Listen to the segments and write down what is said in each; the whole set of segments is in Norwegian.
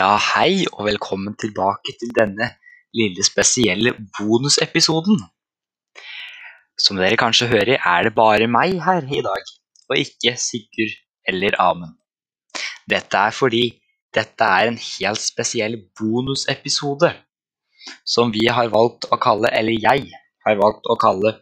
Ja, hei og velkommen tilbake til denne lille spesielle bonusepisoden. Som dere kanskje hører, er det bare meg her i dag, og ikke Sigurd eller Amund. Dette er fordi dette er en helt spesiell bonusepisode som vi har valgt å kalle, eller jeg har valgt å kalle,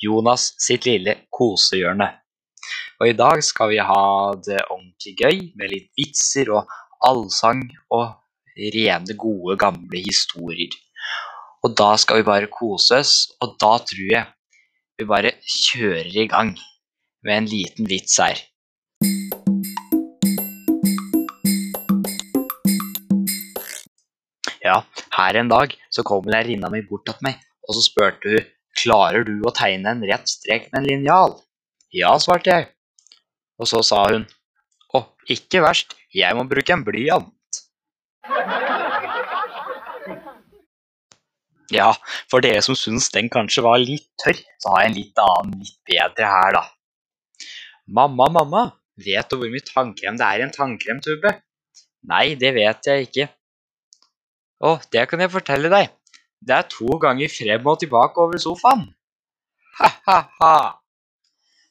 Jonas sitt lille kosehjørne. Og i dag skal vi ha det ordentlig gøy med litt vitser og allsang og rene, gode, gamle historier. Og da skal vi bare kose oss, og da tror jeg vi bare kjører i gang med en liten vits her. Ja, her en dag så kom lærerinna mi bort til meg, og så spurte hun klarer du å tegne en rett strek med en linjal. Ja, svarte jeg. Og så sa hun å, ikke verst, jeg må bruke en blyant. Ja, for dere som syns den kanskje var litt tørr, så har jeg en litt annen, litt bedre her, da. Mamma, mamma, vet du hvor mye tannkrem det er i en tannkremtube? Nei, det vet jeg ikke. Å, det kan jeg fortelle deg. Det er to ganger frem og tilbake over sofaen. Ha-ha-ha.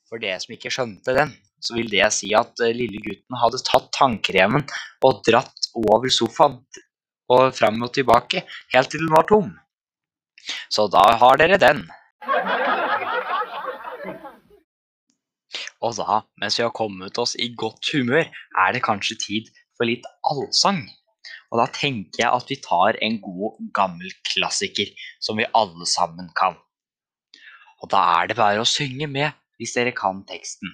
For dere som ikke skjønte den, så vil det si at eh, lille gutten hadde tatt tannkremen og dratt over sofaen og fram og tilbake helt til den var tom. Så da har dere den. Og da, mens vi har kommet oss i godt humør, er det kanskje tid for litt allsang. Og da tenker jeg at vi tar en god, gammel klassiker som vi alle sammen kan. Og da er det bare å synge med hvis dere kan teksten.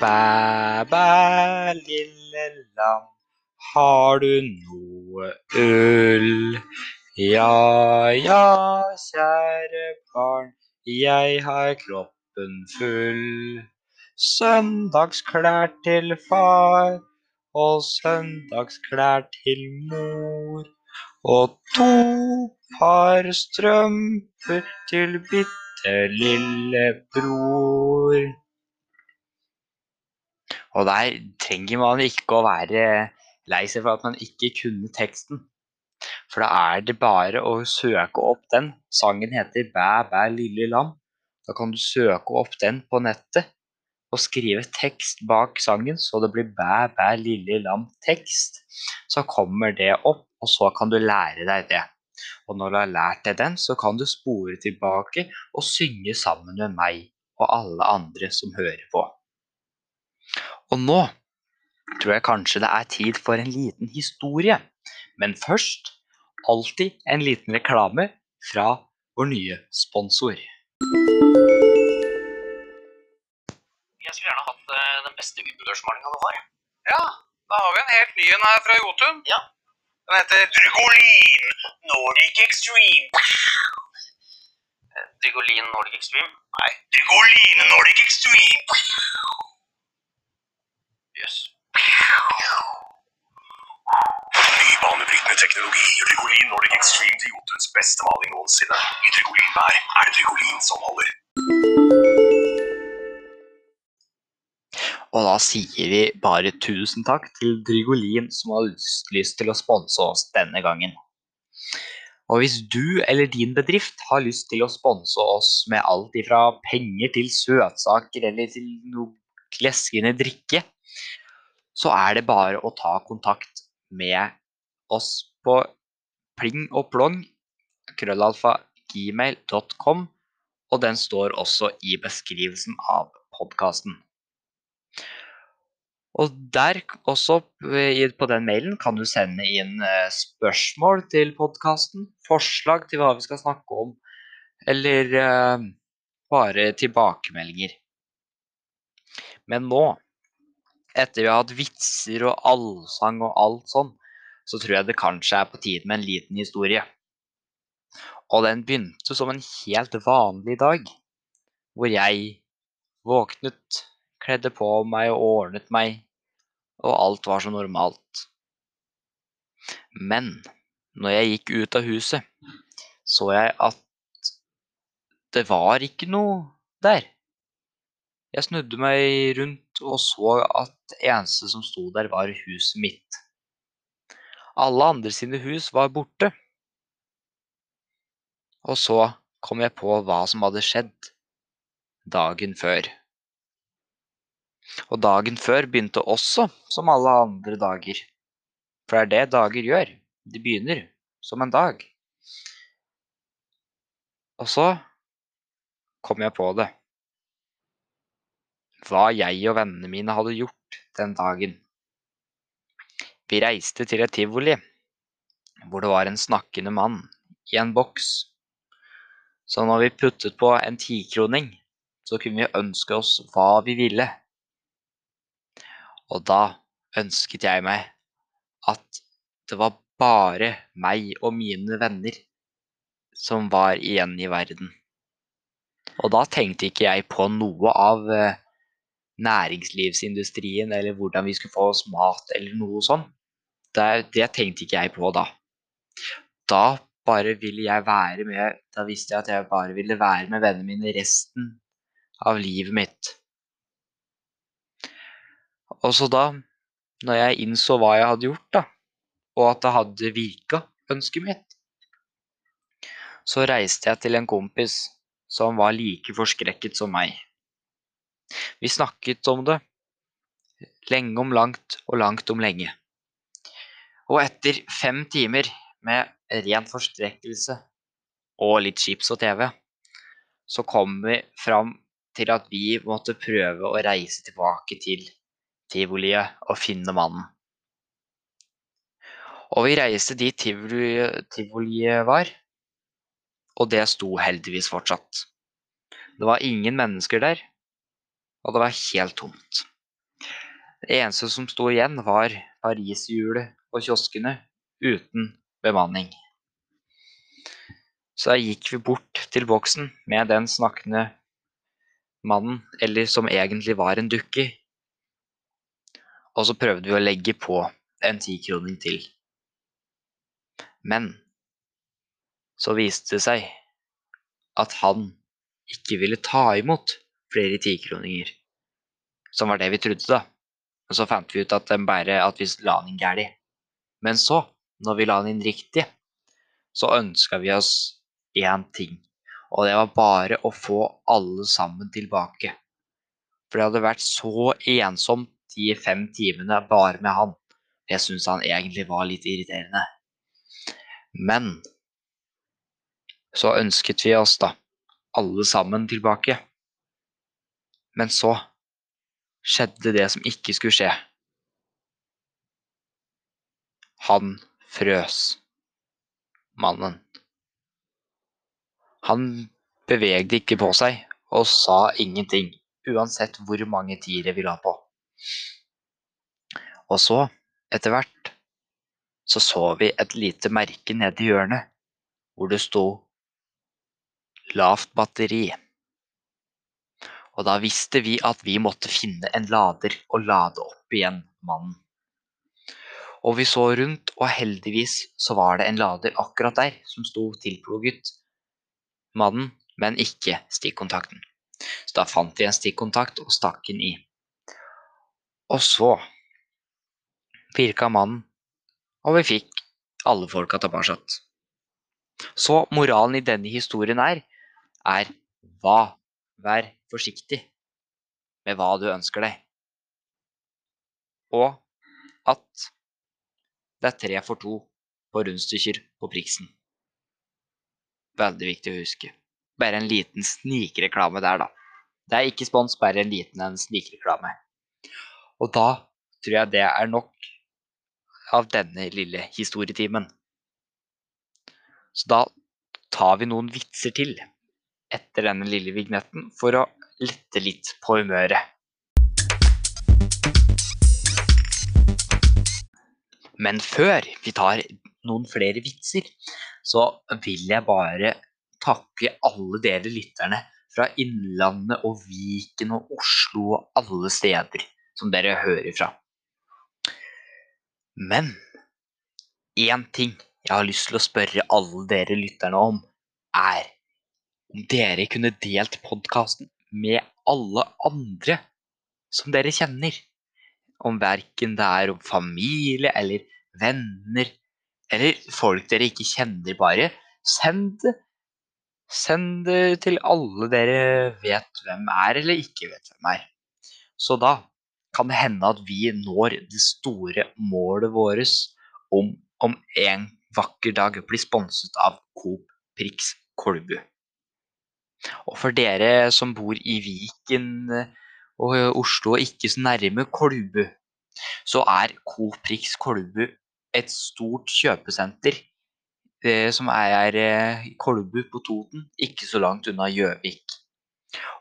Bæ, bæ, lille lam, har du noe ull? Ja, ja, kjære barn, jeg har kroppen full. Søndagsklær til far og søndagsklær til mor. Og to par strømper til bitte lille bror. Og der trenger man ikke å være lei seg for at man ikke kunne teksten. For da er det bare å søke opp den. Sangen heter Bæ, bæ, lille lam. Da kan du søke opp den på nettet og skrive tekst bak sangen, så det blir Bæ, bæ, lille lam tekst. Så kommer det opp, og så kan du lære deg det. Og når du har lært deg den, så kan du spore tilbake og synge sammen med meg og alle andre som hører på. Og nå tror jeg kanskje det er tid for en liten historie. Men først alltid en liten reklame fra vår nye sponsor. Jeg skulle gjerne hatt eh, den beste utendørsmalinga du har. Ja, da har vi en helt ny en her fra Jotun. Ja. Den heter Drygolin Nordic Extreme. Eh, Drygolin Nordic Extreme? Nei, Drygolin Nordic Extreme. Jøss. Ny banebrytende teknologi Drygolin Nordic Extreme til Jotuns beste maling noensinne. I Drygolin-bær er det som holder. Og da sier vi bare tusen takk til Drygolin som har lyst til å sponse oss denne gangen. Og hvis du eller din bedrift har lyst til å sponse oss med alt ifra penger til søtsaker eller til noe gleskende drikke, så er det bare å ta kontakt med oss på pling og plong krøllalfa gmail.com, og den står også i beskrivelsen av podkasten. Og der også på den mailen kan du sende inn eh, spørsmål til podkasten, forslag til hva vi skal snakke om, eller eh, bare tilbakemeldinger. Men nå, etter vi har hatt vitser og allsang og alt sånn, så tror jeg det kanskje er på tide med en liten historie. Og den begynte som en helt vanlig dag, hvor jeg våknet, kledde på meg og ordnet meg, og alt var så normalt. Men når jeg gikk ut av huset, så jeg at det var ikke noe der. Jeg snudde meg rundt og så at eneste som sto der, var huset mitt. Alle andre sine hus var borte. Og så kom jeg på hva som hadde skjedd dagen før. Og dagen før begynte også som alle andre dager. For det er det dager gjør. De begynner som en dag. Og så kom jeg på det. Hva jeg og vennene mine hadde gjort den dagen. Vi reiste til et tivoli hvor det var en snakkende mann i en boks. Så når vi puttet på en tikroning, så kunne vi ønske oss hva vi ville. Og da ønsket jeg meg at det var bare meg og mine venner som var igjen i verden. Og da tenkte ikke jeg på noe av eh, næringslivsindustrien eller hvordan vi skulle få oss mat eller noe sånt. Det, det tenkte ikke jeg på da. Da bare ville jeg være med Da visste jeg at jeg bare ville være med vennene mine resten av livet mitt. Og så da, når jeg innså hva jeg hadde gjort, da, og at det hadde virka, ønsket mitt, så reiste jeg til en kompis som var like forskrekket som meg. Vi snakket om det, lenge om langt og langt om lenge. Og etter fem timer med ren forstrekkelse og litt chips og TV, så kom vi fram til at vi måtte prøve å reise tilbake til tivoliet og finne mannen. Og vi reiste dit tivoliet, tivoli var, og det sto heldigvis fortsatt. Det var ingen mennesker der, og det var helt tomt. Det eneste som sto igjen, var pariserhjulet og kioskene uten bemanning. Så da gikk vi bort til boksen med den snakkende mannen, eller som egentlig var en dukke, og så prøvde vi å legge på en tikroning til. Men så viste det seg at han ikke ville ta imot flere tikroninger. Som var det vi trodde, da. Og så fant vi ut at, bare, at vi la den inn galt. Men så, når vi la den inn riktig, så ønska vi oss én ting. Og det var bare å få alle sammen tilbake. For det hadde vært så ensomt de fem timene bare med han. Jeg syns han egentlig var litt irriterende. Men så ønsket vi oss da alle sammen tilbake. Men så skjedde det som ikke skulle skje. Han frøs, mannen. Han bevegde ikke på seg og sa ingenting, uansett hvor mange tiere vi la på. Og så, etter hvert, så så vi et lite merke nede i hjørnet, hvor det sto 'lavt batteri'. Og da visste vi at vi måtte finne en lader og lade opp igjen mannen. Og vi så rundt, og heldigvis så var det en lader akkurat der som sto tilplugget mannen, men ikke stikkontakten. Så da fant vi en stikkontakt og stakk den i. Og så virka mannen, og vi fikk alle folka tilbake. Så moralen i denne historien er, er hva Vær forsiktig med hva du ønsker deg. Og at det er tre for to på rundstykker på Priksen. Veldig viktig å huske. Bare en liten snikreklame der, da. Det er ikke spons, bare en liten en snikreklame. Og da tror jeg det er nok av denne lille historietimen. Så da tar vi noen vitser til etter denne lille vignetten for å lette litt på humøret. Men før vi tar noen flere vitser, så vil jeg bare takke alle dere lytterne fra Innlandet og Viken og Oslo og alle steder som dere hører fra. Men én ting jeg har lyst til å spørre alle dere lytterne om, er om dere kunne delt podkasten med alle andre som dere kjenner. Om verken det er om familie eller venner eller folk dere ikke kjenner, bare send det. Send det til alle dere vet hvem er, eller ikke vet hvem er. Så da kan det hende at vi når det store målet vårt om om en vakker dag bli sponset av Coop Prix Kolbu. Og for dere som bor i Viken og Oslo og ikke så nærme Kolbu, så er Coprix Kolbu et stort kjøpesenter eh, som er eh, i Kolbu på Toten, ikke så langt unna Gjøvik.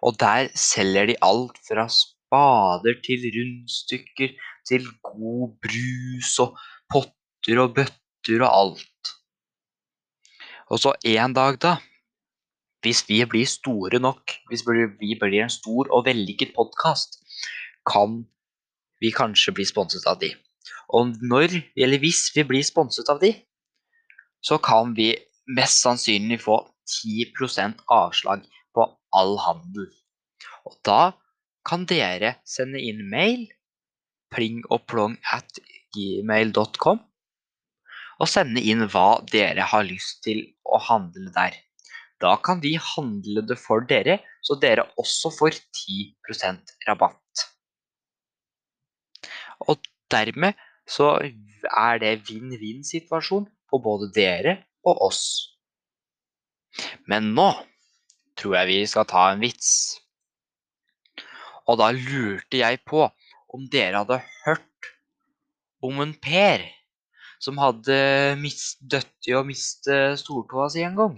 Og der selger de alt fra spader til rundstykker til god brus og potter og bøtter og alt. Og så en dag, da, hvis vi blir store nok, hvis vi blir en stor og vellykket podkast, kan vi kanskje bli sponset av de. Og når, eller hvis vi blir sponset av de, så kan vi mest sannsynlig få 10% avslag på all handel. Og da kan dere sende inn mail pling og plong at gmail.com og sende inn hva dere har lyst til å handle der. Da kan vi handle det for dere, så dere også får 10% rabatt. Og dermed så er det vinn-vinn-situasjon på både dere og oss. Men nå tror jeg vi skal ta en vits. Og da lurte jeg på om dere hadde hørt om en Per som hadde dødd i å miste stortåa si en gang.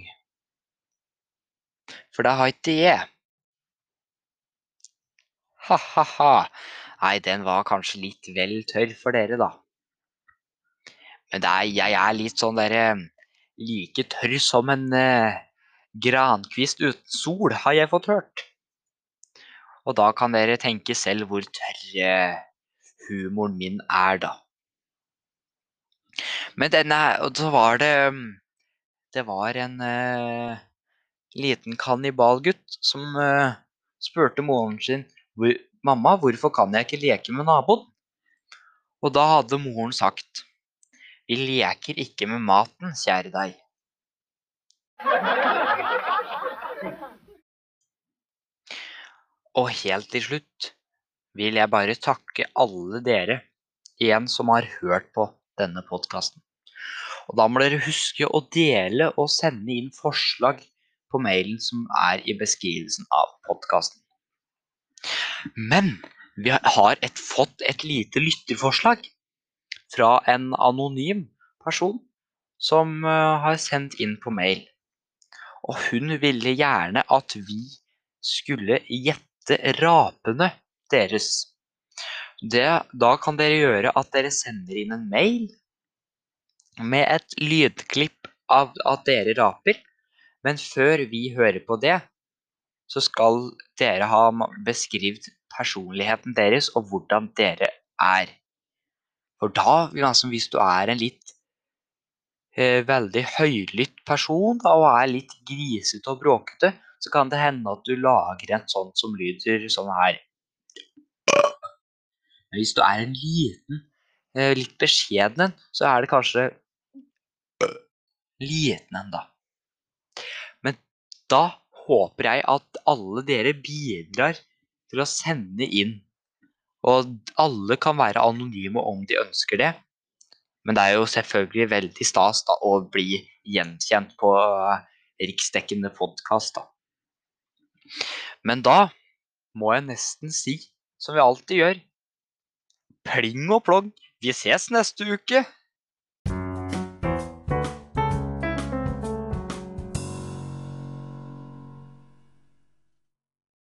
For det har ikke jeg. Ha-ha-ha. Nei, den var kanskje litt vel tørr for dere, da. Men er, jeg er litt sånn derre Like tørr som en eh, grankvist uten sol, har jeg fått hørt. Og da kan dere tenke selv hvor tørr eh, humoren min er, da. Men denne Og så var det Det var en eh, liten kannibalgutt som uh, spurte moren sin 'Mamma, hvorfor kan jeg ikke leke med naboen?' Og da hadde moren sagt 'Vi leker ikke med maten, kjære deg'. Og helt til slutt vil jeg bare takke alle dere igjen som har hørt på denne podkasten. Og da må dere huske å dele og sende inn forslag på mailen som er i beskrivelsen av podkasten. Men vi har et, fått et lite lytterforslag fra en anonym person som uh, har sendt inn på mail. Og hun ville gjerne at vi skulle gjette rapene deres. Det, da kan dere gjøre at dere sender inn en mail med et lydklipp av at dere raper. Men før vi hører på det, så skal dere ha beskrevet personligheten deres og hvordan dere er. For da, liksom, hvis du er en litt eh, veldig høylytt person da, og er litt grisete og bråkete, så kan det hende at du lager en sånn som lyder sånn her. Hvis du er en liten, eh, litt beskjeden en, så er det kanskje liten en, da. Da håper jeg at alle dere bidrar til å sende inn. Og alle kan være anonyme om de ønsker det. Men det er jo selvfølgelig veldig stas da, å bli gjenkjent på uh, riksdekkende podkast. Men da må jeg nesten si, som vi alltid gjør Pling og plong, vi ses neste uke!